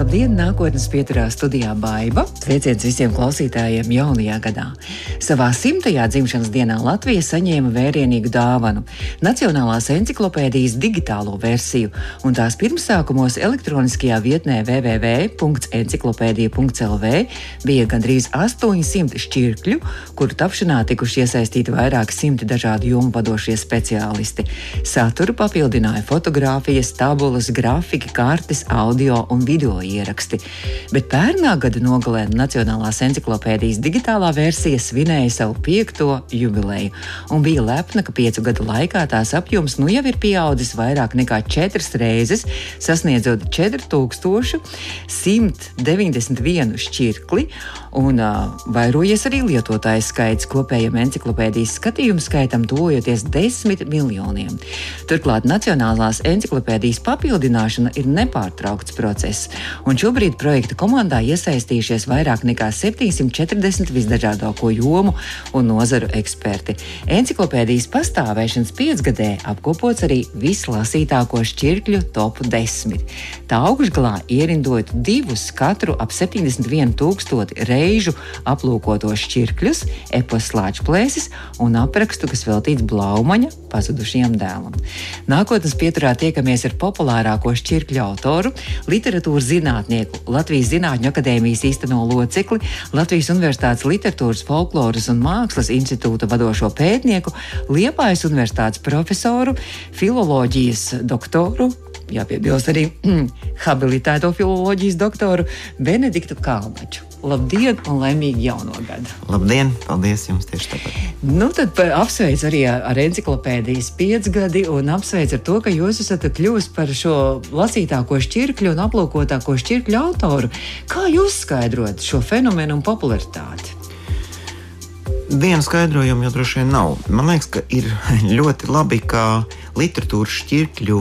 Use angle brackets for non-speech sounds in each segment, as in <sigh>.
Labdien, nākotnes pieturā studijā Baiva. Sveiciens visiem klausītājiem jaunajā gadā. Savā simtajā dzimšanas dienā Latvija saņēma vērienīgu dāvanu - Nacionālās encyklopēdijas digitālo versiju, un tās pirmsākumos elektroniskajā vietnē www.encyklopēdija.lv bija gandrīz 800 šķirkļu, kuru tapšanā tikuši iesaistīti vairāki simti dažādu jomu vadošie speciālisti. Saturu papildināja fotografijas, tabulas, grafiki, kartes, audio un video ieraksti. Bet pērnā gada nogalē Nacionālās encyklopēdijas digitālā versija svinēja savu piekto jubileju un bija lepna, ka piecu gadu laikā tās apjoms nu jau ir pieaudzis vairāk nekā četras reizes, sasniedzot 4191 šķirkli, un uh, vairojies arī lietotāju skaits kopējam encyklopēdijas skatījumu skaitam, tojoties desmit miljoniem. Turklāt Nacionālās encyklopēdijas papildināšana ir nepārtraukts process, un šobrīd projekta komandā iesaistījušies vairāk nekā 740 visdažādāko jomu un nozaru eksperti. Enciklopēdijas pastāvēšanas piecgadē apkopots arī vislasītāko šķirkļu top 10. Tā augšgalā ierindojot divus katru ap 71 tūkstoši reižu aplūkotos šķirkļus, epos slāņplēsis un aprakstu, kas veltīts Blaumaņa pazudušajam dēlam. Nākotnes pieturā tiekamies ar populārāko šķirkļu autoru, literatūras zinātnieku, Latvijas Zinātņu akadēmijas īsteno locekli, Latvijas Universitātes literatūras, folkloras un mākslas institūta vadošo pētnieku, Liepājas Universitātes profesoru, filoloģijas doktoru, jāpiebilst arī <clears throat> habilitēto filoloģijas doktoru Benediktu Kalnaču. Labdien un laimīgi jauno gadu! Labdien! Paldies jums tieši tāpat! Nu, tad apsveicu arī ar enciklopēdijas piecgadi un apsveicu ar to, ka jūs esat kļuvis par šo lasītāko šķirkļu un aplūkotāko šķirkļu autoru. Kā jūs skaidrojat šo fenomenu un popularitāti? Vienu skaidrojumu jau droši vien nav. Man liekas, ka ir <laughs> ļoti labi, ka literatūras šķirkļu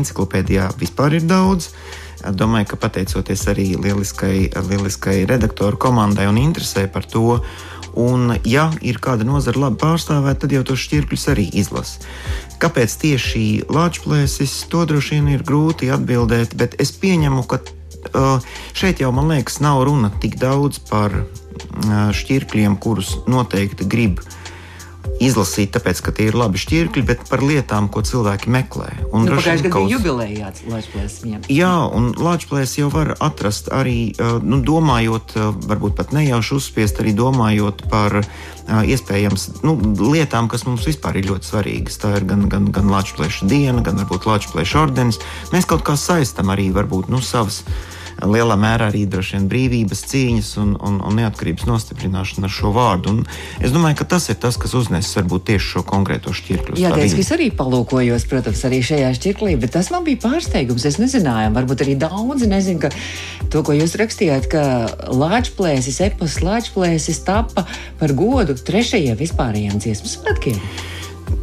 enciklopēdijā vispār ir daudz. Domāju, ka pateicoties arī lieliskai, lieliskai redaktoru komandai un interesē par to, un ja ir kāda nozara labi pārstāvēta, tad jau tos šķirkļus arī izlasa. Kāpēc tieši Latvijas to droši vien ir grūti atbildēt, bet es pieņemu, ka šeit jau man liekas, nav runa tik daudz par šķirkļiem, kurus noteikti grib uh, izlasīt, tāpēc, ka tie ir labi šķirkļi, bet par lietām, ko cilvēki meklē. Un nu, pagājušajā gadā bija jubileja Latvijas Jā, un Latvijas jau var atrast arī, nu, domājot, varbūt pat nejauši uzspiest, arī domājot par iespējams nu, lietām, kas mums vispār ir ļoti svarīgas. Tā ir gan, gan, gan Latvijas diena, gan varbūt Latvijas ordenis. Mēs kaut kā saistam arī varbūt nu, savas lielā mērā arī droši vien brīvības cīņas un, un, un neatkarības nostiprināšana ar šo vārdu. Un es domāju, ka tas ir tas, kas uznesis varbūt tieši šo konkrēto šķirkli. Jā, teiks, es arī palūkojos, protams, arī šajā šķirklī, bet tas man bija pārsteigums. Es nezināju, varbūt arī daudzi nezina, ka to, ko jūs rakstījāt, ka Latvijas epos Latvijas tapa par godu trešajiem vispārējiem dziesmu svētkiem.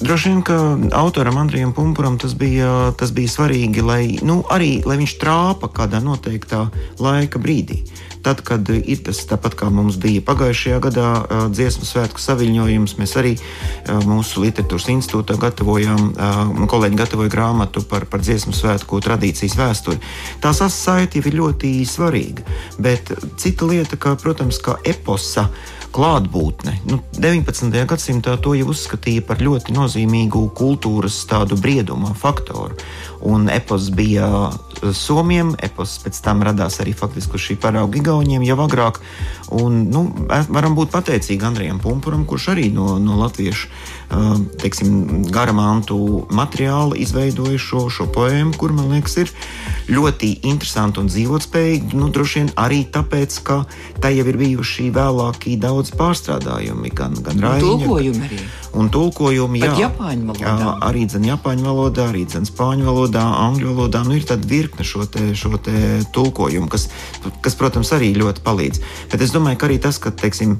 Droši vien, ka autoram Andrijam Pumpuram tas bija, tas bija svarīgi, lai, nu, arī, lai viņš trāpa kādā noteiktā laika brīdī. Tad, kad ir tas tāpat kā mums bija pagājušajā gadā dziesmu svētku saviņojums, mēs arī mūsu literatūras institūtā gatavojām, kolēģi gatavoja grāmatu par, par dziesmu svētku tradīcijas vēsturi. Tā sasaite ir ļoti svarīga, bet cita lieta, ka, protams, kā eposa klātbūtne. Nu, 19. gadsimtā to jau uzskatīja par ļoti nozīmīgu kultūras tādu brieduma faktoru. Un epos bija Somijam, epos pēc tam radās arī faktiski šī parauga Igauniem jau agrāk. Un, nu, varam būt pateicīgi Andrijam Pumpuram, kurš arī no, no latviešu teiksim, garamantu materiāla izveidoja šo, šo poēmu, kur man liekas ir ļoti interesanti un dzīvotspējīgi. Nu, droši vien arī tāpēc, ka tai jau ir bijuši vēlāki daudz pārstrādājumi, gan, gan raidījumi. Un tulkojumi, jā, Japāņu valodā. Jā, arī dzen, Japāņu valodā, arī dzen, Spāņu valodā, Angļu valodā. Nu, ir tāda virkne šo, te, šo te tulkojumu, kas, kas, protams, arī ļoti palīdz. Bet es domāju, ka arī tas, ka, teiksim,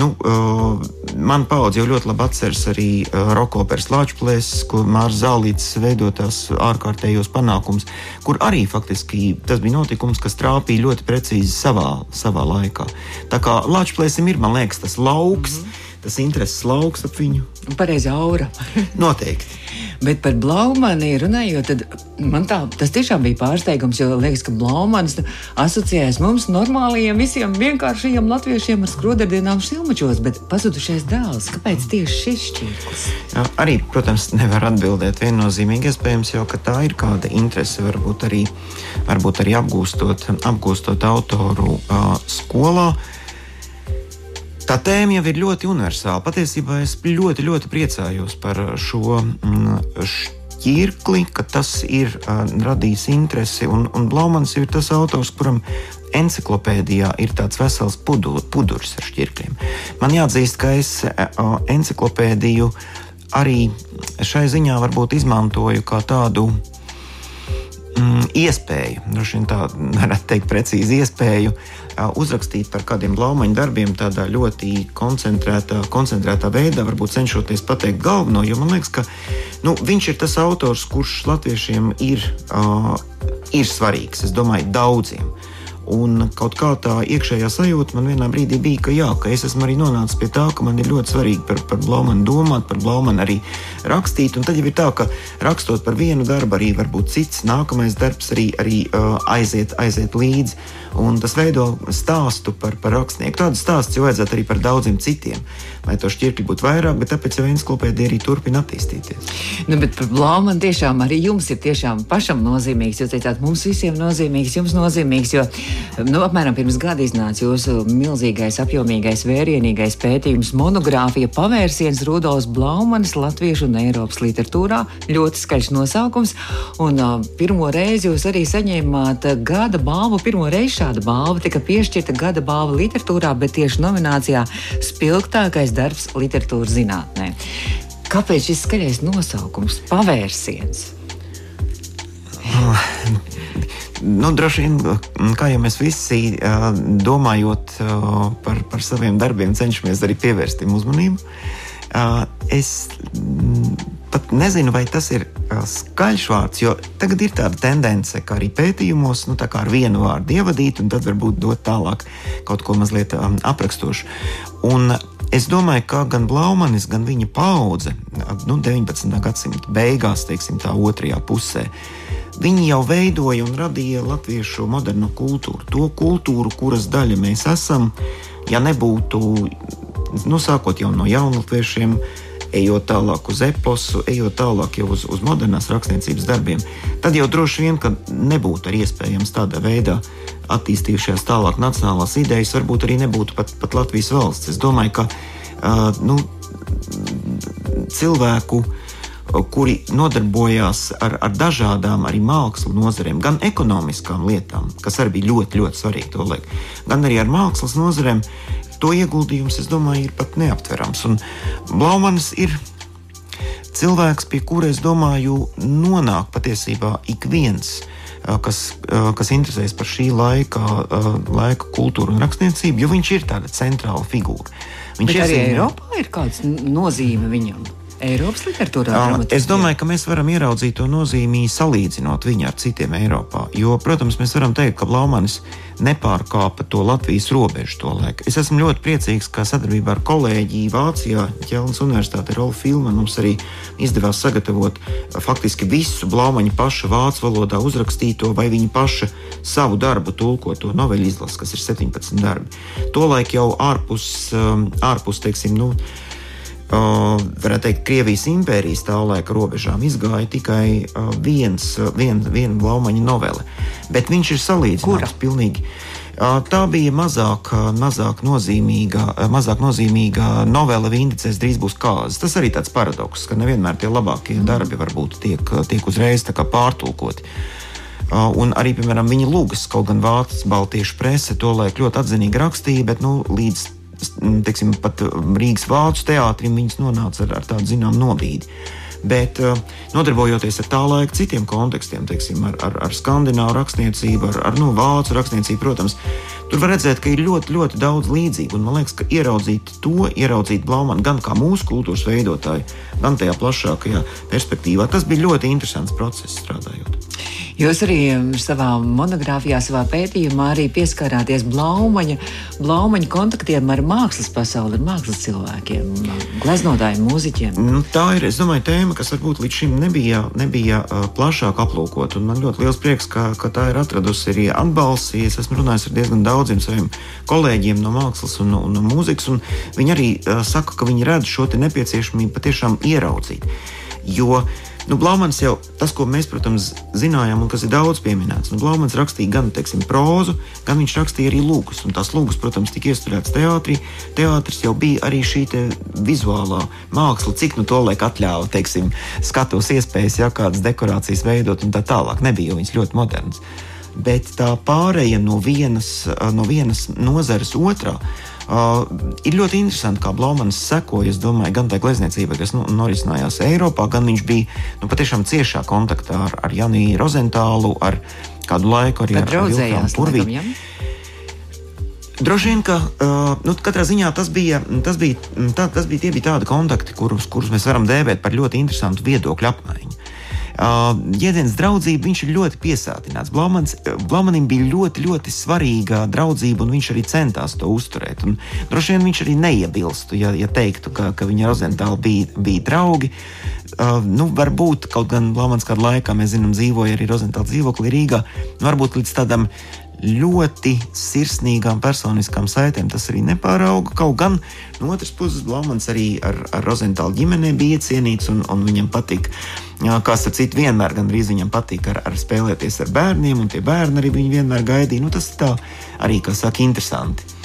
nu, uh, man paudze jau ļoti labi atceras arī arī uh, rokoperas Latvijas, ko Mārcis Zālīts veidotās ārkārtējos panākumus, kur arī faktiski tas bija notikums, kas trāpīja ļoti precīzi savā, savā laikā. Tā kā Latvijas ir, man liekas, tas lauks. Mm -hmm tas intereses lauks ap viņu. Pareizi aura. <laughs> Noteikti. Bet par Blaumani runājot, tad man tā, tas tiešām bija pārsteigums, jo liekas, ka Blaumanis asociējas mums normālajiem, visiem vienkāršajiem latviešiem ar skrodardienām šilmačos, bet pazudušais dēls. Kāpēc tieši šis šķirklis? Jā, arī, protams, nevar atbildēt viennozīmīgi. Iespējams, ka tā ir kāda interese, varbūt arī, varbūt arī apgūstot, apgūstot autoru uh, skolā. Tā tēma jau ir ļoti universāla. Patiesībā es ļoti, ļoti priecājos par šo mm, šķirkli, ka tas ir uh, radījis interesi. Un, un Blaumans ir tas autors, kuram encyklopēdijā ir tāds vesels pudu, pudurs ar šķirkļiem. Man jāatzīst, ka es uh, encyklopēdiju arī šai ziņā varbūt izmantoju kā tādu mm, iespēju, droši vien tā varētu teikt, precīzi iespēju uzrakstīt par kādiem blaumaņu darbiem tādā ļoti koncentrētā, koncentrētā veidā, varbūt cenšoties pateikt galveno, jo man liekas, ka nu, viņš ir tas autors, kurš latviešiem ir, uh, ir svarīgs, es domāju, daudziem. Un kaut kā tā iekšējā sajūta man vienā brīdī bija, ka, jā, ka es esmu arī nonācis pie tā, ka man ir ļoti svarīgi par, par Blaumanu domāt, par Blaumanu arī rakstīt. Un tad jau ir tā, ka rakstot par vienu darbu, arī varbūt cits nākamais darbs arī, arī uh, aiziet, aiziet līdzi un tas veido stāstu par, par rakstnieku. Tādu stāstu jau vajadzētu arī par daudziem citiem. Lai to šķirkļi būtu vairāk, bet tāpēc jau encyklopēdija arī turpina attīstīties. Nu, bet par Blāmanu tiešām arī jums ir tiešām pašam nozīmīgs. Jūs teicāt, mums visiem nozīmīgs, jums nozīmīgs, jo nu, apmēram pirms gada iznāca jūsu milzīgais, apjomīgais, vērienīgais pētījums, monogrāfija pavērsiens Rudolfs Blaumanis Latviešu un Eiropas literatūrā. Ļoti skaļš nosaukums. Un uh, pirmo reizi jūs arī saņēmāt gada balvu pirmo reizi šāda balva tika piešķirta gada balva literatūrā, bet tieši nominācijā Spilgtākais darbs literatūras zinātnē. Kāpēc šis skaļais nosaukums - pavērsiens? Nu, droši vien, kā jau mēs visi domājot par, par saviem darbiem, cenšamies arī pievērst tam uzmanību. Es pat nezinu, vai tas ir skaļš vārds, jo tagad ir tāda tendence, ka arī pētījumos nu, ar vienu vārdu ievadīt, un tad varbūt dot tālāk kaut ko mazliet aprakstošu. Un es domāju, ka gan Blaumanis, gan viņa paudze, nu, 19. gadsimta beigās, teiksim, tā otrajā pusē, viņi jau veidoja un radīja latviešu moderno kultūru. To kultūru, kuras daļa mēs esam, ja nebūtu, nu, sākot jau no jaunatviešiem, ejot tālāk uz eposu, ejot tālāk jau uz, uz modernās rakstniecības darbiem, tad jau droši vien nebūtu arī iespējams tādā veidā attīstījušās tālāk nacionālās idejas, varbūt arī nebūtu pat, pat Latvijas valsts. Es domāju, ka uh, nu, cilvēku kuri nodarbojās ar, ar dažādām arī mākslas nozarēm, gan ekonomiskām lietām, kas arī bija ļoti, ļoti svarīgi to laiku, gan arī ar mākslas nozarēm, to ieguldījums, es domāju, ir pat neaptverams. Un Blaumanis ir cilvēks, pie kura es domāju, nonāk patiesībā ik viens. Kas, kas interesējas par šī laika, laika kultūru un rakstniecību, jo viņš ir tāda centrāla figūra. Viņš Bet arī Eiropā ir kāda nozīme viņam. Eiropas literatūrā? Es domāju, ka mēs varam ieraudzīt to nozīmī salīdzinot viņu ar citiem Eiropā. Jo, protams, mēs varam teikt, ka Blaumanis nepārkāpa to Latvijas robežu to laiku. Es esmu ļoti priecīgs, ka sadarbībā ar kolēģi Vācijā, Ķelnas Universitāte, Rolfu Filmanu mums arī izdevās sagatavot faktiski visu Blaumaņa paša vācu valodā uzrakstīto vai viņa paša savu darbu tulkoto noveļu izlasi, kas ir 17 darbi. Tolaik jau ārpus, ārpus teiksim, nu, varētu teikt, Krievijas impērijas tā laika robežām izgāja tikai viens, vien, viena Blaumaņa novele. Bet viņš ir salīdzināms pilnīgi. Tā bija mazāk, mazāk, nozīmīga, mazāk nozīmīga novela Vindicēs drīz būs kāzas. Tas arī tāds paradoks, ka nevienmēr tie labākie darbi varbūt tiek, tiek uzreiz pārtulkoti. Un arī, piemēram, viņa lūgas, kaut gan Vācijas Baltiešu prese to laiku ļoti atzinīgi rakstīja, bet nu, līdz teiksim, pat Rīgas vācu teātrim viņas nonāca ar, ar tādu zināmu nobīdi. Bet uh, nodarbojoties ar tā laika citiem kontekstiem, teiksim, ar, ar, ar skandināvu rakstniecību, ar, ar nu, vācu rakstniecību, protams, tur var redzēt, ka ir ļoti, ļoti daudz līdzību. Un man liekas, ka ieraudzīt to, ieraudzīt Blaumanu gan kā mūsu kultūras veidotāju, gan tajā plašākajā perspektīvā, tas bija ļoti interesants process strādājot. Jūs arī savā monogrāfijā, savā pētījumā arī pieskārāties Blaumaņa, Blaumaņa kontaktiem ar mākslas pasauli, ar mākslas cilvēkiem, gleznotājiem, mūziķiem. Nu, tā ir, es domāju, tēma, kas varbūt līdz šim nebija, nebija uh, plašāk aplūkot. Man ļoti liels prieks, ka, ka tā ir atradusi arī atbalsts. Es esmu runājis ar diezgan daudziem saviem kolēģiem no mākslas un un no mūzikas, un viņi arī uh, saka, ka viņi redz šo nepieciešamību patiešām ieraudzīt. Jo Nu, Blaumans jau tas, ko mēs, protams, zinājām, un kas ir daudz pieminēts. Nu, Blaumans rakstīja gan teiksim, prózu, gan viņš rakstīja arī lūgas. Un tās lūgas, protams, tika iestrādātas teātrī. Teātris jau bija arī šī vizuālā māksla, cik nu to laik atļāva, teiksim, skatos iespējas, ja kādas dekorācijas veidot un tā tālāk. Nebija jau viņas ļoti modernas. Bet tā pāreja no vienas, no vienas nozares otrā Uh, ir ļoti interesanti, kā Blaumans sekoja, domāju, gan tai glezniecībai, kas nu, norisinājās Eiropā, gan viņš bija nu, patiešām ciešā kontaktā ar, ar Janiju Rozentālu, ar kādu laiku arī ar Vilnius Purvīnu. Droši vien, ka uh, nu, katrā ziņā tas bija, tas bija, tā, tas bija, bija tādi kontakti, kurus, kurus mēs varam dēvēt par ļoti interesantu viedokļu apmaiņu. Uh, Jēdziens draudzība viņš ir ļoti piesātināts. Blaumans, Blaumanim bija ļoti, ļoti svarīga draudzība, un viņš arī centās to uzturēt. Un, droši vien viņš arī neiebilstu, ja, ja teiktu, ka, ka viņa Rozentāla bija, bija draugi. Uh, nu, varbūt kaut gan Blaumans kādā laikā, mēs zinām, dzīvoja arī Rozentāla dzīvoklī Rīgā. Varbūt līdz tādam ļoti sirsnīgām personiskām saitēm tas arī nepārauga. Kaut gan no otras puses Blāmans arī ar, ar Rozentālu ģimenei bija cienīts un, un viņam patīk. Kā starp citu, vienmēr gandrīz viņam patīk ar, ar spēlēties ar bērniem, un tie bērni arī viņu vienmēr gaidīja. Nu, tas tā arī, kā saka, interesanti.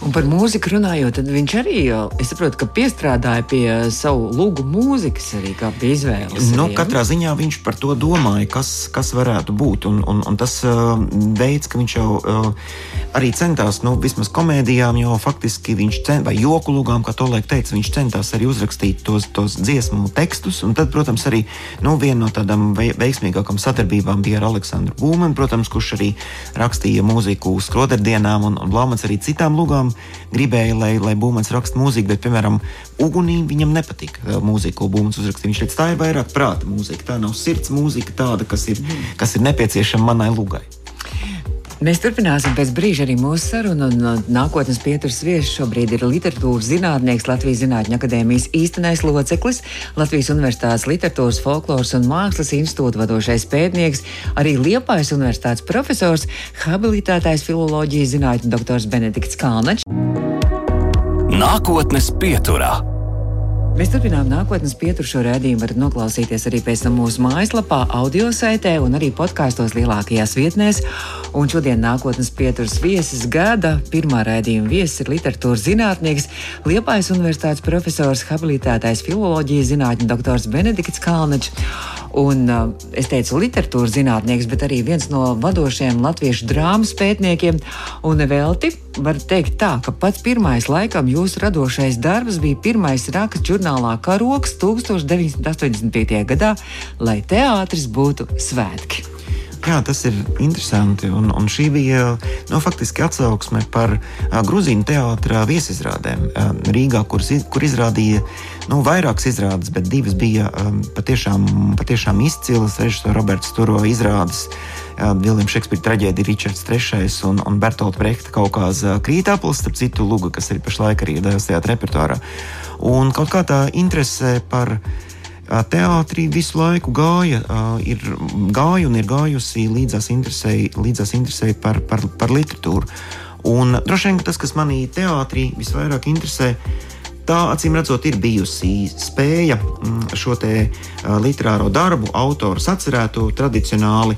Un par mūziku runājot, tad viņš arī, es saprotu, ka piestrādāja pie savu lūgu mūzikas, arī kā pie izvēles. Nu, arī, katrā ziņā viņš par to domāja, kas, kas varētu būt. Un, un, un tas uh, veids, ka viņš jau uh, arī centās, nu, vismaz komēdijām, jau faktiski viņš centās, vai joku lūgām, kā to laik teica, viņš centās arī uzrakstīt tos, tos dziesmu tekstus. Un tad, protams, arī nu, viena no tādām veiksmīgākām sadarbībām bija ar Aleksandru Būmanu, protams, kurš arī rakstīja mūziku skroderdienām un, un Blāmans arī citām lūgām tiešām gribēja, lai, lai Būmans raksta mūziku, bet, piemēram, Ugunī viņam nepatika uh, mūzika, ko Būmans uzrakstīja. Viņš teica, tā ir vairāk prāta mūzika, tā nav sirds mūzika, tāda, kas ir, kas ir nepieciešama manai lugai. Mēs turpināsim pēc brīža arī mūsu sarunu. Un nākotnes pieturas viesis šobrīd ir literatūras zinātnieks, Latvijas Zinātņu akadēmijas īstenais loceklis, Latvijas Universitātes literatūras, folkloras un mākslas institūta vadošais pētnieks, arī Liepājas Universitātes profesors, habilitētais filoloģijas zinātņu doktors Benedikts Kalnačs. Nākotnes pieturā. Mēs turpinām nākotnes pieturu šo rādījumu. varat noklausīties arī pēc tam mūsu mājaslapā, audio saitē un arī podkāstos lielākajās vietnēs. Un šodien nākotnes pieturas viesis gada pirmā rādījuma viesis ir literatūras zinātnieks, Liepājas universitātes profesors, habilitētais filoloģijas zinātņu doktors Benedikts Kalnačs. Un, uh, es teicu, literatūras zinātnieks, bet arī viens no vadošajiem latviešu drāmas pētniekiem. Un nevelti var teikt tā, ka pats pirmais laikam jūsu radošais darbs bija pirmais raksts žurnālā Karoks 1985. gadā, lai teātris būtu svētki. Jā, tas ir interesanti. Un, un šī bija nu, faktiski atsauksme par Grūzīnu teātrā viesizrādēm Rīgā, kur, kur izrādīja nu, vairākas izrādes, bet divas bija patiešām, patiešām izcilas. Režisors Roberts Turo izrādes. Viljams Šekspīra traģēdija, Ričards III un, un Bertolta Brehta kaut kāda krītāplis, starp citu, Luga, kas ir pašlaik arī Dēls teātrā repertuārā. Un kaut kā tā interese par viņa teātrī visu laiku gāja, ir gāja un ir gājusi līdzās interesei, līdzās interesei par, par, par literatūru. Un droši vien tas, kas manī teātrī visvairāk interesē, tā acīm redzot, ir bijusi spēja mm, šo te literāro darbu, autors atcerētu tradicionāli,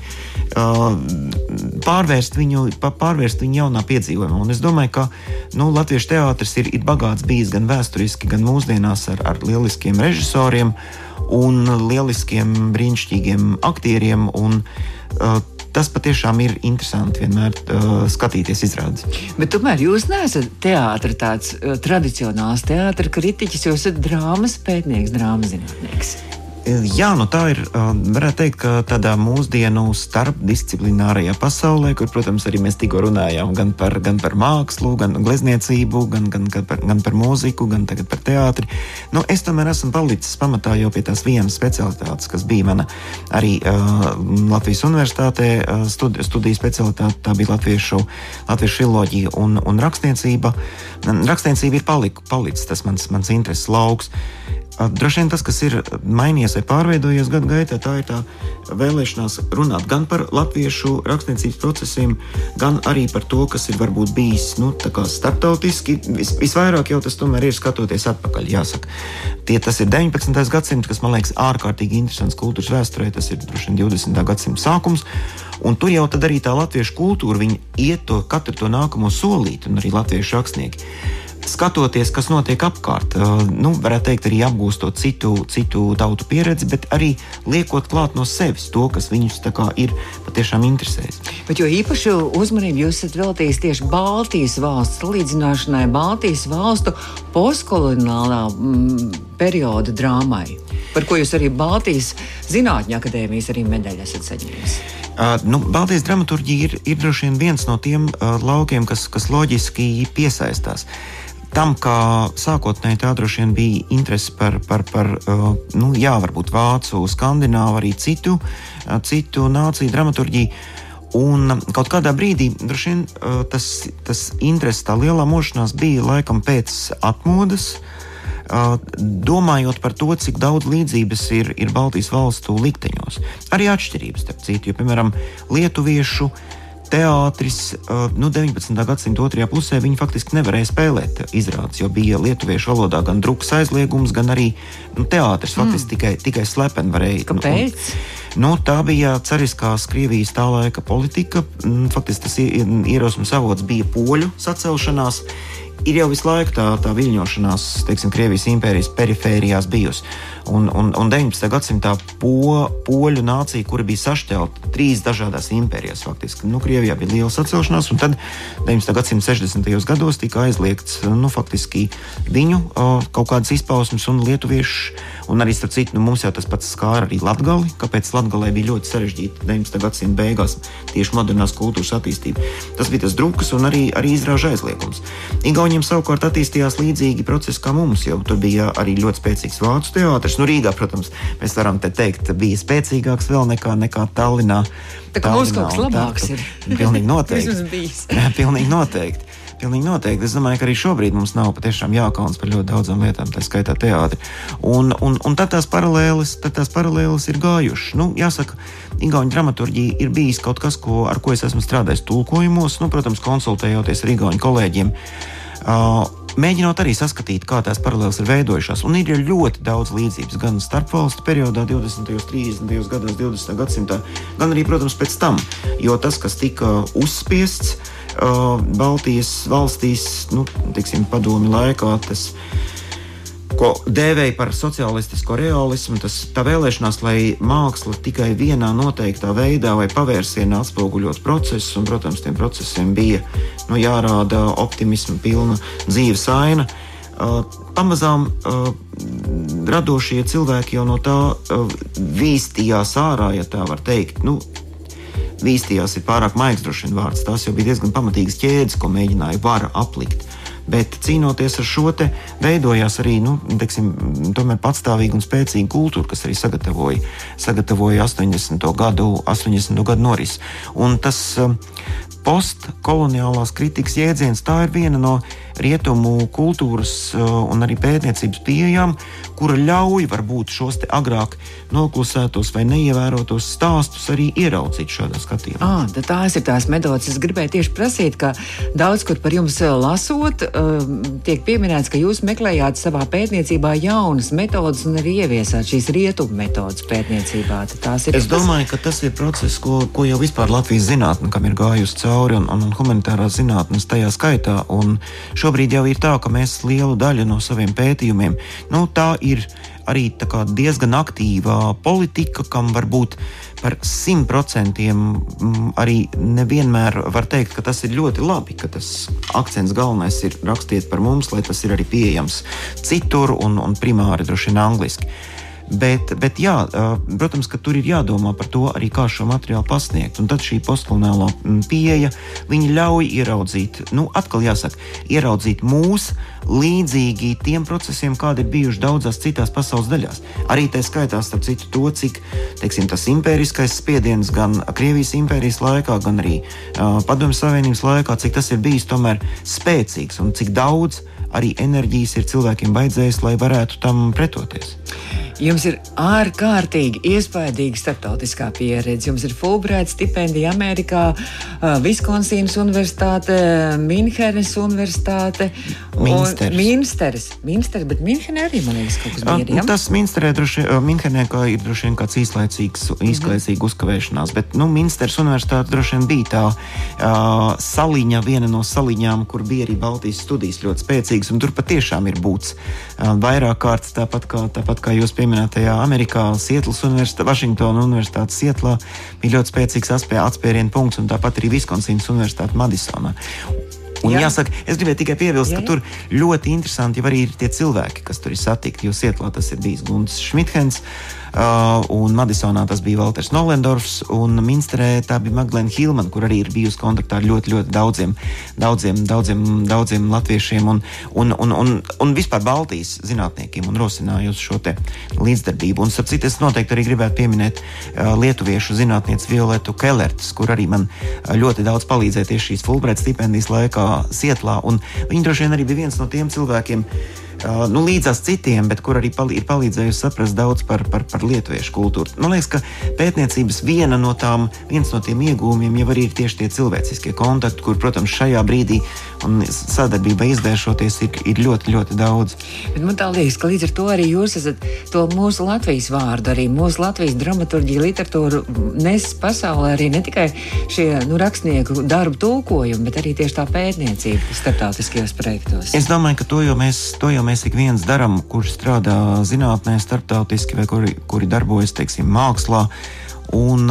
pārvērst viņu, pārvērst viņu jaunā piedzīvojumā. Un es domāju, ka nu, Latviešu teātris ir, ir bagāts bijis gan vēsturiski, gan mūsdienās ar, ar lieliskiem režisoriem un lieliskiem, brīnišķīgiem aktieriem. Un, uh, tas patiešām ir interesanti vienmēr uh, skatīties izrādes. Bet tomēr jūs neesat teātris, tāds uh, tradicionāls teātris kritiķis, jūs esat drāmas pētnieks, drāmas zinātnieks. Jā, nu tā ir. Varētu teikt, ka tādā mūsdienu starpdisciplinārajā pasaulē, kur, protams, arī mēs tikko runājām gan par, gan par mākslu, gan glezniecību, gan, gan, gan, par, gan par mūziku, gan par teātri. Nu, es tomēr esmu palicis pamatā jau pie tās vienas specialitātes, kas bija mana arī uh, Latvijas Universitātē uh, studi studiju specialitāte. Tā bija latviešu, latviešu filoloģija un, un rakstniecība. Rakstniecība ir palik, palicis tas mans, mans intereses lauks. Droši vien tas, kas ir mainījies vai pārveidojies gadu gaitā, tā ir tā vēlēšanās runāt gan par latviešu rakstniecības procesiem, gan arī par to, kas ir varbūt bijis nu, starptautiski. Vis, visvairāk jau tas tomēr ir skatoties atpakaļ. Jāsaka. Tie, tas ir 19. gadsimts, kas man liekas ārkārtīgi interesants kultūras vēsturē. Tas ir droši vien 20. gadsimta sākums. Un tur jau arī tā latviešu kultūra iet to katru to nākamo solīti, un arī latviešu rakstnieki skatoties, kas notiek apkārt, nu, varētu teikt, arī apgūstot citu, citu tautu pieredzi, bet arī liekot klāt no sevis to, kas viņus ir patiešām interesējis. Bet jo īpaši uzmanību jūs esat veltījis tieši Baltijas valsts salīdzināšanai, Baltijas valstu postkoloniālā mm, perioda drāmai, par ko jūs arī Baltijas Zinātņu akadēmijas arī medaļu esat saņēmis. Uh, nu, Baltijas dramaturgija ir, ir droši vien viens no tiem uh, laukiem, kas, kas loģiski piesaistās. Uh, tam, kā sākotnēji tā droši vien bija interese par, par, par uh, nu, jā, varbūt vācu, skandināvu, arī citu, uh, citu nāciju dramaturgiju. Un kaut kādā brīdī vien, uh, tas, tas interesi, tā lielā mošanās bija laikam pēc atmodas. Domājot par to, cik daudz līdzības ir, ir Baltijas valstu likteņos, arī atšķirības starp citu, jo, piemēram, lietuviešu uh, teātris nu, 19. gadsimta otrajā pusē viņi faktiski nevarēja spēlēt izrādes, jo bija lietuviešu valodā gan drukas aizliegums, gan arī nu, teātris faktiski mm. tikai, tikai slepeni varēja. Kāpēc? Nu, nu, tā bija cariskās Krievijas tā laika politika. Faktiski tas ierosmes avots bija poļu sacelšanās ir jau visu laiku tā, tā viļņošanās, teiksim, Krievijas impērijas perifērijās bijusi. Un, un, un 19. gadsimtā po, poļu nācija, kura bija sašķelta trīs dažādās impērijās, faktiski, nu, Krievijā bija liela sacelšanās, un tad 19. gadsimta 60. gados tika aizliegts nu, faktiski viņu kaut kādas izpausmes un lietuviešu. Un arī, starp citu, nu, mums jau tas pats skāra arī Latviju. Kāpēc Latvijā bija ļoti sarežģīta 19. gadsimta beigās tieši modernās kultūras attīstība? Tas bija tas drukas un arī, arī izrāžu aizliegums. Igauniem savukārt attīstījās līdzīgi procesi kā mums, jo tur bija arī ļoti spēcīgs vācu teātris teātris. Nu, Rīgā, protams, mēs varam te teikt, bija spēcīgāks vēl nekā, nekā Tallinā. Tā kā mums kaut kas labāks ir. <laughs> Pilnīgi noteikti. <laughs> Pilnīgi noteikti. Pilnīgi noteikti. Es domāju, ka arī šobrīd mums nav patiešām jākaunas par ļoti daudzām lietām, tā skaitā teātri. Un, un, un tad, tās paralēles, tad tās paralēles ir gājušas. Nu, jāsaka, Igaunijas dramaturgija ir bijis kaut kas, ko, ar ko es esmu strādājis tulkojumos, nu, protams, konsultējoties ar Igaunijas kolēģiem. Mēģinot arī saskatīt, kā tās paralēlas ir veidojušās. Un ir ļoti daudz līdzības gan starpvalstu periodā, 20. un 30. gados, 20. gadsimtā, gan arī, protams, pēc tam. Jo tas, kas tika uzspiests Baltijas valstīs, nu, tiksim, padomi laikā, tas ir ko dēvēja par sociālistisko realismu, tas tā vēlēšanās, lai māksla tikai vienā noteiktā veidā vai pavērsienā atspoguļot procesus, un, protams, tiem procesiem bija nu, jārāda optimisma pilna dzīves aina. Uh, pamazām uh, radošie cilvēki jau no tā uh, vīstījās ārā, ja tā var teikt. Nu, Vīstījās ir pārāk maigs, droši vien vārds. Tās jau bija diezgan pamatīgas ķēdes, ko mēģināja vara aplikt. Bet cīnoties ar šo te veidojās arī nu, teiksim, patstāvīga un spēcīga kultūra, kas arī sagatavoja, sagatavoja 80. gadu, 80. gadu norisi. Un tas um, postkoloniālās kritikas jēdziens tā ir viena no rietumu kultūras uh, un arī pētniecības pieejām, kura ļauj varbūt šos agrāk noklusētos vai neievērotos stāstus arī ieraudzīt šādā skatījumā. À, tās ir tās metodas. Es gribēju tieši prasīt, ka daudz kur par jums uh, lasot, uh, tiek pieminēts, ka jūs meklējāt savā pētniecībā jaunas metodas un arī ieviesāt šīs rietumu metodas pētniecībā. Es domāju, ka tas ir process, ko, ko jau vispār Latvijas zinātnē, kam ir gājusi cauri, un, un humanitārās zinātnes tajā skaitā. Un Šobrīd jau ir tā, ka mēs lielu daļu no saviem pētījumiem, nu, tā ir arī tā diezgan aktīva politika, kam varbūt par simt procentiem mm, arī nevienmēr var teikt, ka tas ir ļoti labi, ka tas akcents galvenais ir rakstīt par mums, lai tas ir arī pieejams citur un, un primāri droši vien angliski. Bet, bet jā, protams, ka tur ir jādomā par to arī, kā šo materiālu pasniegt. Un tad šī postkoloniālā pieeja ļauj ieraudzīt, nu, atkal jāsaka, ieraudzīt mūsu līdzīgi tiem procesiem, kādi ir bijuši daudzās citās pasaules daļās. Arī tā skaitā, starp citu, to, cik teiksim, tas impēriskais spiediens gan Krievijas impērijas laikā, gan arī uh, Padomju Savienības laikā, cik tas ir bijis tomēr spēcīgs un cik daudz arī enerģijas ir cilvēkiem vajadzējis, lai varētu tam pretoties. Jums ir ārkārtīgi iespaidīga starptautiskā pieredze. Jums ir Fulbright stipendija Amerikā, Viskonsīnas Universitāte, Minhenes Universitāte. Minsteris. Minsteris. Minsteris, bet Minhenē arī, man liekas, kaut kas bija. Ja? Tas Minsterē droši, Minhenē kā ir droši vien kāds īslaicīgs, īslaicīga mm -hmm. uzkavēšanās, bet, nu, Minsteris Universitāte droši vien bija tā uh, saliņa, viena no saliņām, kur bija arī Baltijas studijas ļoti spēcīgas, un tur patiešām ir būts uh, vairāk kārtas, tāpat kā, tāpat kā jūs pieminējāt pieminētajā Amerikā, Sietlas Universitātē, Vašingtona Universitātes Sietlā bija ļoti spēcīgs atspērienu punkts, un tāpat arī Viskonsīnas Universitāte Madisonā. Un Jā. jāsaka, es gribēju tikai piebilst, Jā. ka tur ļoti interesanti jau arī ir tie cilvēki, kas tur ir satikti. Jo Sietlā tas ir bijis Gunts Šmithens. Uh, un Madisonā tas bija Walters Nolendorfs, un Minsterē tā bija Maglēna Hilmana, kur arī ir bijusi kontaktā ar ļoti, ļoti daudziem, daudziem, daudziem, daudziem latviešiem un, un, un, un, un vispār Baltijas zinātniekiem un rosinājusi šo līdzdarbību. Un, starp citu, es noteikti arī gribētu pieminēt uh, lietuviešu zinātnieci Violetu Kellertu, kur arī man uh, ļoti daudz palīdzēja tieši šīs Fulbright stipendijas laikā Sietlā. Viņa droši vien arī bija viens no tiem cilvēkiem, nu, līdzās citiem, bet kur arī palī, ir palīdzējusi saprast daudz par, par, par lietuviešu kultūru. Man liekas, ka pētniecības viena no tām, viens no tiem iegūmiem jau arī ir tieši tie cilvēciskie kontakti, kur, protams, šajā brīdī un sadarbība izvēršoties ir, ir ļoti, ļoti daudz. Bet man tā liekas, ka līdz ar to arī jūs esat to mūsu Latvijas vārdu, arī mūsu Latvijas dramaturģiju, literatūru nes pasaulē arī ne tikai šie nu, rakstnieku darbu tulkojumi, bet arī tieši tā pētniecība starptautiskajos projektos. Es domāju, ka to jau mēs, to jau mēs mēs ik viens darām, kurš strādā zinātnē, starptautiski vai kuri, kuri darbojas teiksim, mākslā. Un,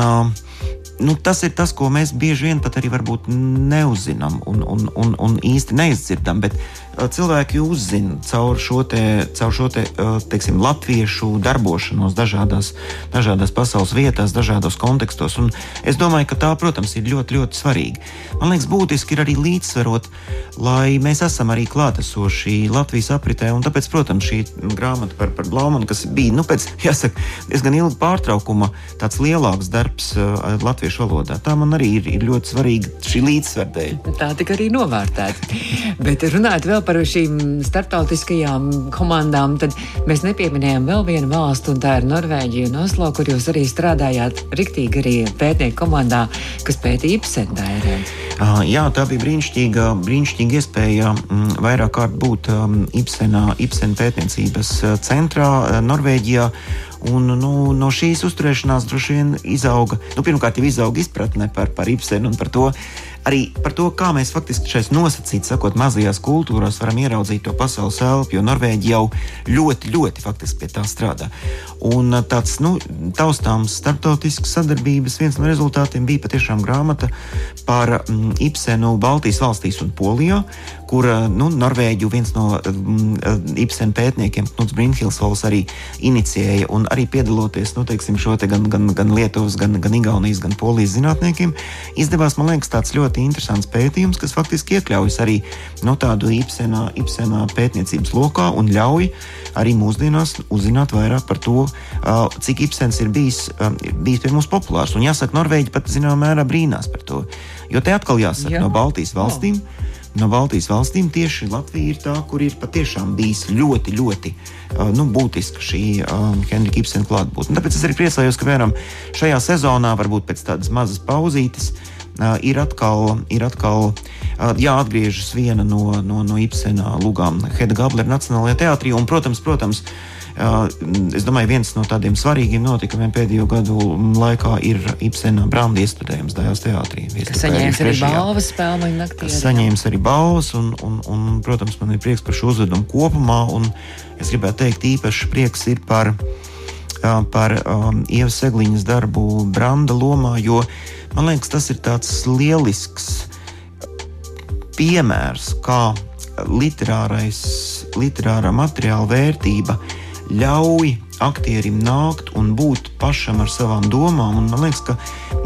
nu, tas ir tas, ko mēs bieži vien pat arī neuzzinām un, un, un, un īsti neizdzirdam. Bet cilvēki uzzina caur šo, te, caur šo te, teiksim, latviešu darbošanos dažādās, dažādās pasaules vietās, dažādos kontekstos. Un es domāju, ka tā, protams, ir ļoti, ļoti svarīga. Man liekas, būtiski ir arī līdzsvarot, lai mēs esam arī klātesoši Latvijas apritē. Un tāpēc, protams, šī grāmata par, par Blaumanu, kas bija nu, pēc <laughs> jāsaka, diezgan ilga pārtraukuma, tāds lielāks darbs uh, latviešu valodā, tā man arī ir, ir ļoti svarīga šī līdzsvara dēļ. Tā tika arī novērtēta. Bet runājot vēl par šīm starptautiskajām komandām, tad mēs nepieminējām vēl vienu valstu, un tā ir Norvēģija un Oslo, kur jūs arī strādājāt riktīgi arī pētnieku komandā, kas pētīja Ipsendērē. Jā, tā bija brīnišķīga, brīnišķīga iespēja mm, vairāk kārt būt Ipsenā, Ipsen pētniecības centrā Norvēģijā. Un, nu, no šīs uzturēšanās droši vien izauga, nu, pirmkārt, jau izauga izpratne par, par Ipsenu un par to, arī par to, kā mēs faktiski šais nosacīti, sakot, mazajās kultūrās varam ieraudzīt to pasaules elpu, jo Norvēģija jau ļoti, ļoti faktiski pie tā strādā. Un tāds nu, taustāms starptautisks sadarbības viens no rezultātiem bija patiešām grāmata par mm, Ibsenu Baltijas valstīs un Polijā, kur nu, Norvēģiju viens no mm, Ibsena pētniekiem, Knuts Brinhilsvols, arī inicijēja un arī piedaloties nu, teiksim, šo te gan, gan, gan Lietuvas, gan, gan Igaunijas, gan Polijas zinātniekiem, izdevās, man liekas, tāds ļoti interesants pētījums, kas faktiski iekļaujas arī no tādu īpsenā, īpsenā pētniecības lokā un ļauj arī mūsdienās uzzināt vairāk par to, cik īpsens ir bijis, bijis pie mums populārs. Un jāsaka, Norvēģi pat zināmā mērā brīnās par to. Jo te atkal jāsaka, Jā. no Baltijas valstīm. Oh no Baltijas valstīm tieši Latvija ir tā, kur ir patiešām bijis ļoti, ļoti uh, nu, būtiska šī uh, Henrika Ibsena klātbūtne. Tāpēc es arī priecājos, ka piemēram šajā sezonā, varbūt pēc tādas mazas pauzītes, ir atkal, ir atkal jāatgriežas viena no, no, no Ibsena lugām Heda Gablera Nacionālajā teātrī. Un, protams, protams, es domāju, viens no tādiem svarīgiem notikumiem pēdējo gadu laikā ir Ibsena brāļa iestudējums Dājas teātrī. Kas saņēmis arī balvas spēļu naktī. Saņēmis arī balvas, un, un, un, protams, man ir prieks par šo uzvedumu kopumā. Es gribētu teikt, īpašs prieks ir par, par um, Ievas Segliņas darbu Branda lomā, jo uh, Man liekas, tas ir tāds lielisks piemērs, kā literārā materiāla vērtība ļauj aktierim nākt un būt pašam ar savām domām. Un man liekas, ka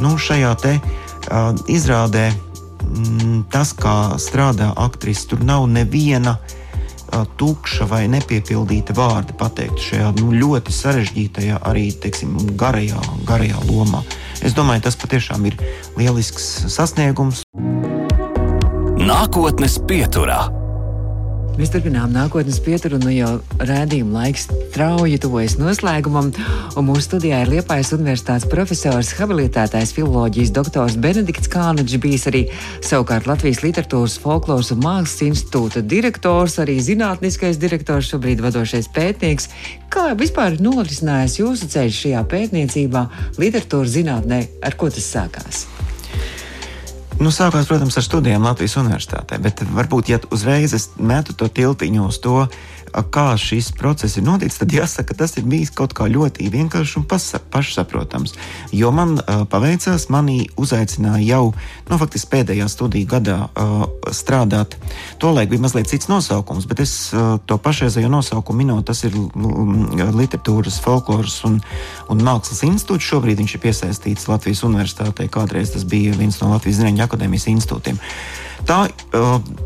nu, šajā te, uh, izrādē mm, tas, kā strādā aktrise, tur nav neviena tukša vai nepiepildīta vārda pateikt šajā nu, ļoti sarežģītajā, arī teiksim, garajā, garajā lomā. Es domāju, tas patiešām ir lielisks sasniegums. Nākotnes pieturā. Mēs turpinām nākotnes pieturu, un nu jau rādījuma laiks strauji tuvojas noslēgumam. Mūsu studijā ir Liepājas Universitātes profesors, habilitētais filoloģijas doktors Benedikts Kānaģis, bijis arī savukārt Latvijas literatūras, folkloras un mākslas institūta direktors, arī zinātniskais direktors, šobrīd vadošais pētnieks. Kā vispār norisinājās jūsu ceļš šajā pētniecībā, literatūras zinātnē, ar ko tas sākās? Nu, sākās, protams, ar studijām Latvijas Universitātē, bet varbūt, ja uzreiz es metu to tiltiņu uz to, kā šis process ir noticis, tad jāsaka, ka tas ir bijis kaut kā ļoti vienkāršs un pašsaprotams. Jo man uh, paveicās, mani uzaicināja jau nu, faktiski pēdējā studiju gadā uh, strādāt. Tolaik bija mazliet cits nosaukums, bet es uh, to pašreizējo nosaukumu minēju. Tas ir literatūras, folkloras un, un mākslas institūts. Šobrīd viņš ir piesaistīts Latvijas Universitātei. Kādreiz tas bija viens no Latvijas Zinātņu akadēmijas institūtiem. Tā,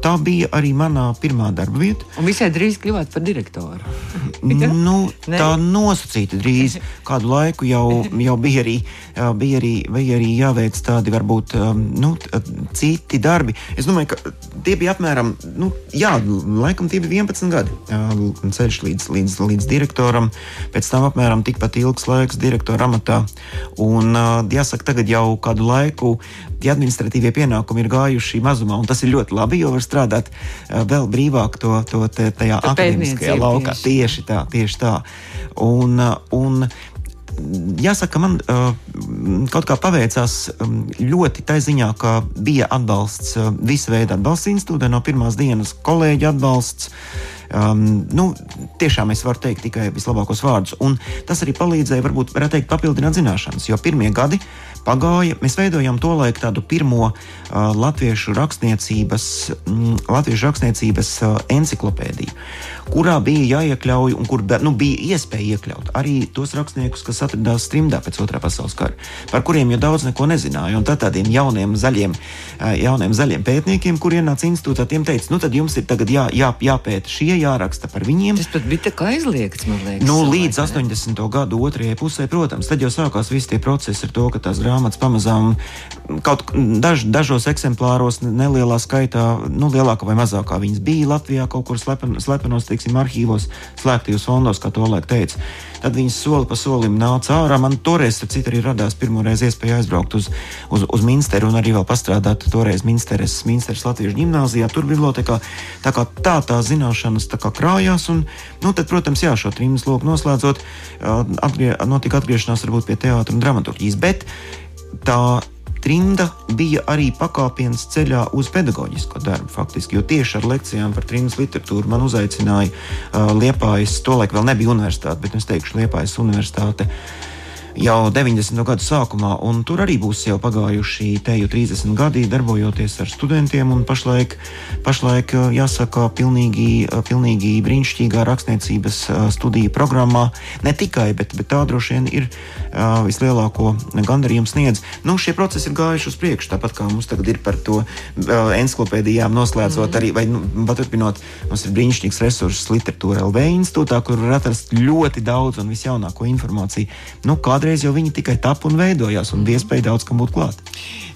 tā bija arī manā pirmā darba vieta. Un visai drīz kļuvāt par direktoru. <laughs> nu, tā nosacīta drīz. Kādu laiku jau, jau bija, arī, bija, arī, bija arī jāveic tādi varbūt nu, citi darbi. Es domāju, ka tie bija apmēram, nu, jā, laikam tie bija 11 gadi. Ceļš līdz, līdz, līdz direktoram, pēc tam apmēram tikpat ilgs laiks direktora amatā. Un jāsaka, tagad jau kādu laiku tie administratīvie pienākumi ir gājuši mazumā, tas ir ļoti labi, jo var strādāt vēl brīvāk to, to tajā akadēmiskajā laukā. Tieši. tieši tā, tieši tā. Un, un, jāsaka, man uh, kaut kā paveicās um, ļoti tā ziņā, ka bija atbalsts, visa veida atbalsts institūtē, no pirmās dienas kolēģi atbalsts. Um, nu, tiešām es varu teikt tikai vislabākos vārdus. Un tas arī palīdzēja, varbūt, varētu teikt, papildināt zināšanas. Jo pirmie gadi pagāja, mēs veidojam to laiku tādu pirmo uh, latviešu rakstniecības, mm, latviešu rakstniecības uh, enciklopēdiju, kurā bija jāiekļauj un kur nu, bija iespēja iekļaut arī tos rakstniekus, kas atradās trimdā pēc otrā pasaules kara, par kuriem jau daudz neko nezināja. Un tad tādiem jauniem zaļiem, uh, jauniem zaļiem pētniekiem, kuriem ienāca institūtā, tiem teica, nu tad jums ir tagad jā, jā, jāpēta šie, jāraksta par viņiem. Tas pat bija tā kā aizliegts, man liekas. Nu, līdz 80. gadu otrajai pusē, protams, tad jau sākās visi tie procesi ar to, ka tās grāmatas pamazām kaut daž, dažos eksemplāros, nelielā skaitā, nu, lielākā vai mazākā viņas bija Latvijā kaut kur slepen, slepenos, teiksim, arhīvos, slēgtajos fondos, kā to laik teica. Tad viņas soli pa solim nāca ārā. Man toreiz, starp citu, arī radās pirmoreiz iespēja aizbraukt uz, uz, uz Minsteru un arī vēl pastrādāt toreiz Minsteres, Minsteres Latviešu gimnāzijā, tur bibliotekā. Tā kā tā tā zināšanas tā kā krājās, un, nu, tad, protams, jā, šo trījus loku noslēdzot, atgrie, notika atgriešanās varbūt pie teātra un dramaturgijas. Bet tā trimda bija arī pakāpiens ceļā uz pedagoģisko darbu, faktiski, jo tieši ar lekcijām par trimdas literatūru man uzaicināja uh, Liepājas, tolaik vēl nebija universitāte, bet es teikšu Liepājas universitāte. Uh, jau 90. gadu sākumā, un tur arī būs jau pagājuši teju 30 gadi, darbojoties ar studentiem. Pašlaik, pašlaik jāsaka, pilnīgi, pilnīgi brīnišķīgā rakstniecības studiju programmā. Ne tikai, bet, bet tā droši vien ir vislielāko gandarījumu sniedz. Nu, šie procesi ir gājuši uz priekšu, tāpat kā mums tagad ir par to encyklopēdijām noslēdzot mm. arī, vai nu, paturpinot, mums ir brīnišķīgs resurss literatūra LV institūtā, kur var atrast ļoti daudz un visjaunāko informāciju. Nu, kādreiz jau viņi tikai tap un veidojās, un bija iespēja daudz kam būt klāt.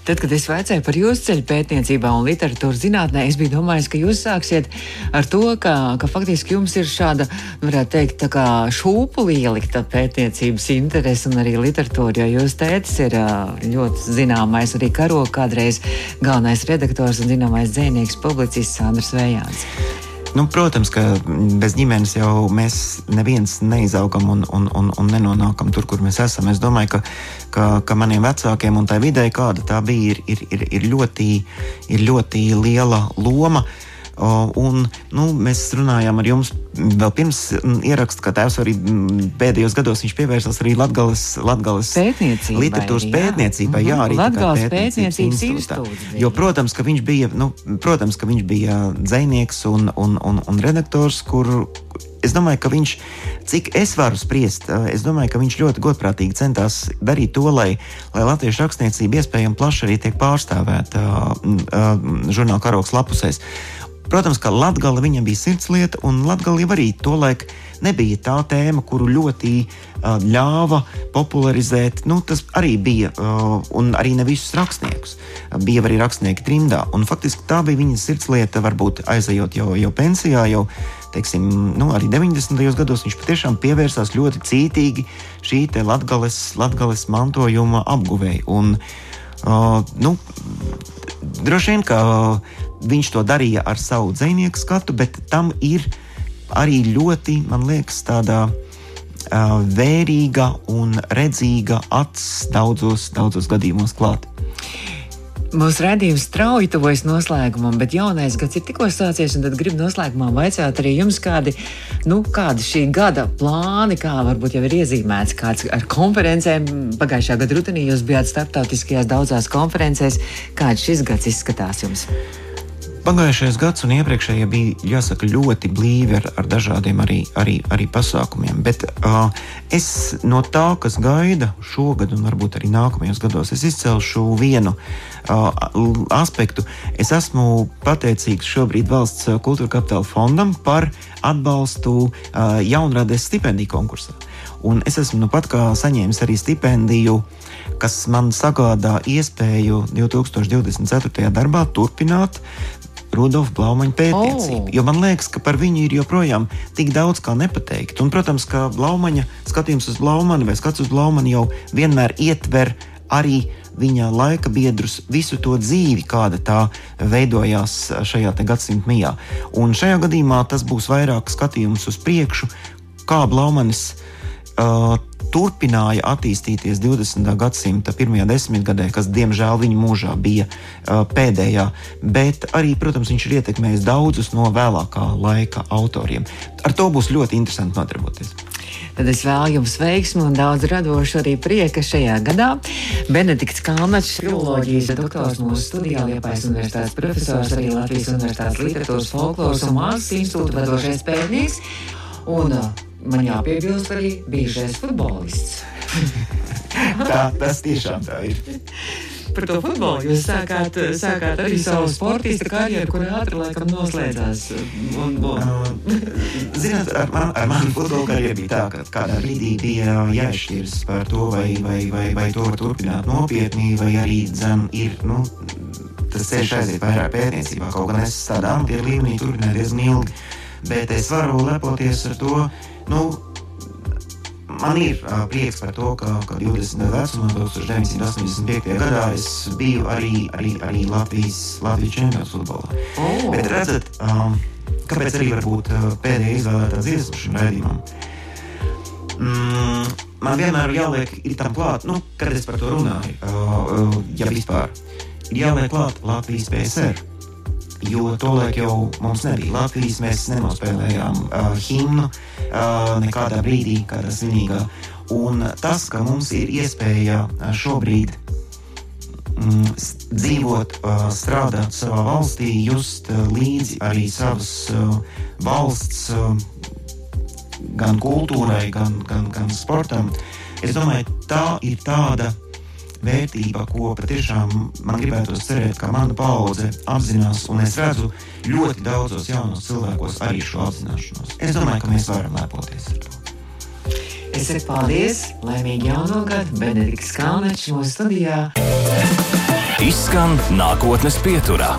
Tad, kad es vaicāju par jūsu ceļu pētniecībā un literatūras zinātnē, es biju domājis, ka jūs sāksiet ar to, ka, ka faktiski jums ir šāda, varētu teikt, tā kā šūpu ielikta pētniecības interese un arī literatūra, jo jūs tētis ir ļoti zināmais, arī karo kādreiz galvenais redaktors un zināmais dzēnieks, publicists Sandrs Vējāns. Nu, protams, ka bez ģimenes jau mēs neviens neizaugam un, un, un, un nenonākam tur, kur mēs esam. Es domāju, ka, ka, ka maniem vecākiem un tā vidē, kāda tā bija, ir, ir, ir, ir, ļoti, ir ļoti liela loma. Un, nu, mēs runājām ar jums vēl pirms ieraksta, ka tēvs arī pēdējos gados viņš pievērsās arī Latgales pētniecībai, literatūras pētniecībai. Jā, Mhm. arī Latgales pētniecības institūtā. Jo, protams, ka viņš bija, nu, protams, ka viņš bija dzēnieks un, un, un, un redaktors, kur es domāju, ka viņš, cik es varu spriest, es domāju, ka viņš ļoti godprātīgi centās darīt to, lai, lai latviešu rakstniecība iespējami plaši arī tiek pārstāvēta uh, uh, žurnāla karoks lapusēs. Protams, ka Latvija viņam bija sirdslieta, un Latvija arī tolaik nebija tā tēma, kuru ļoti uh, ļāva popularizēt. Nu, tas arī bija, uh, un arī ne visus rakstniekus. Bija arī rakstnieki trimdā, un faktiski tā bija viņa sirdslieta, varbūt aizejot jau, jau pensijā, jau teiksim, nu, arī 90. gados viņš patiešām pievērsās ļoti cītīgi šī latgales mantojuma apguvēja. Un, uh, nu, droši vien, ka viņš to darīja ar savu dzinieku skatu, bet tam ir arī ļoti, man liekas, tāda uh, vērīga un redzīga acs daudzos, daudzos gadījumos klāt. Mūsu redzējums strauji tuvojas noslēgumam, bet jaunais gads ir tikko sācies. Tad gribu noslēgumā vaicāt arī jums, kādi, nu, kādi šī gada plāni, kā varbūt jau ir iezīmēts, kāds ar konferencēm. Pagājušā gada rudenī jūs bijāt starptautiskajās daudzās konferencēs. Kāds šis gads izskatās jums? Pagājušais gads un iepriekšējie bija, jāsaka, ļoti blīvi ar, ar dažādiem arī, arī, arī pasākumiem. Bet uh, es no tā, kas gaida šogad un varbūt arī nākamajos gados, es izcelšu vienu uh, aspektu. Es esmu pateicīgs šobrīd valsts kultūra kapitāla fondam par atbalstu uh, jaunrades stipendiju konkursā. Un es esmu nu pat kā saņēmis arī stipendiju, kas man sagādā iespēju 2024. darbā turpināt Rudolfa Blaumaņa pētniecību. Oh. Jo man liekas, ka par viņu ir joprojām tik daudz kā nepateikt. Un, protams, ka Blaumaņa skatījums uz Blaumanu vai skats uz Blaumanu jau vienmēr ietver arī viņa laika biedrus, visu to dzīvi, kāda tā veidojās šajā gadsimta mijā. Un šajā gadījumā tas būs vairāk skatījums uz priekšu, kā Blaumanis uh, turpināja attīstīties 20. gadsimta pirmajā desmitgadē, kas diemžēl viņa mūžā bija uh, pēdējā, bet arī, protams, viņš ir ietekmējis daudzus no vēlākā laika autoriem. Ar to būs ļoti interesanti nodarboties. Tad es vēlu jums veiksmu un daudz radošu arī prieka šajā gadā. Benedikts Kalnačs, filoloģijas doktors mūsu studijā, Liepais universitātes profesors, arī Latvijas universitātes literatūras folkloras un mākslas institūta vadošais pētnieks. Un uh, man jāpiebilst arī bijušais futbolists. <laughs> tā, tas tiešām tā ir. Par to futbolu jūs sākāt, sākāt arī savu sportista karjeru, kur ātri laikam noslēdzās. Un, un... Ziniet, ar, man, ar mani futbola karjeru bija tā, ka kādā brīdī bija jāizšķiras par to, vai, vai, vai, vai to turpināt nopietni, vai arī dzem ir. Nu, Tas ceļš aiziet vairāk pētniecībā, kaut gan es tādā amatieru līmenī turpināju diezgan ilgi. Bet es varu lepoties ar to, nu, Man ir uh, prieks par to, ka, ka 20. vecumā, 1985. gadā, es biju arī, arī, arī Latvijas, Latvijas čempions futbolā. Oh. Bet redzat, um, kāpēc arī varbūt uh, pēdējā izvēlētā dziesma šim raidījumam? Mm, man vienmēr ir jāliek tam klāt, nu, kad es par to runāju, uh, uh, ja vispār, ir jāliek klāt Latvijas PSR. Jo tolaik jau mums nebija Latvijas, mēs nenospēlējām uh, himnu uh, nekādā brīdī, kādā svinīgā. Un tas, ka mums ir iespēja šobrīd mm, dzīvot, uh, strādāt savā valstī, just uh, līdzi arī savas uh, valsts uh, gan kultūrai, gan, gan, gan sportam, es domāju, tā ir tāda vērtība, ko patiešām man gribētu cerēt, ka mana paudze apzinās, un es redzu ļoti daudzos jaunos cilvēkos arī šo apzināšanos. Es domāju, ka mēs varam lepoties ar to. Es saku paldies, laimīgi jauno gadu, Benedikts Kalnačs mūsu studijā. Izskan nākotnes pieturā.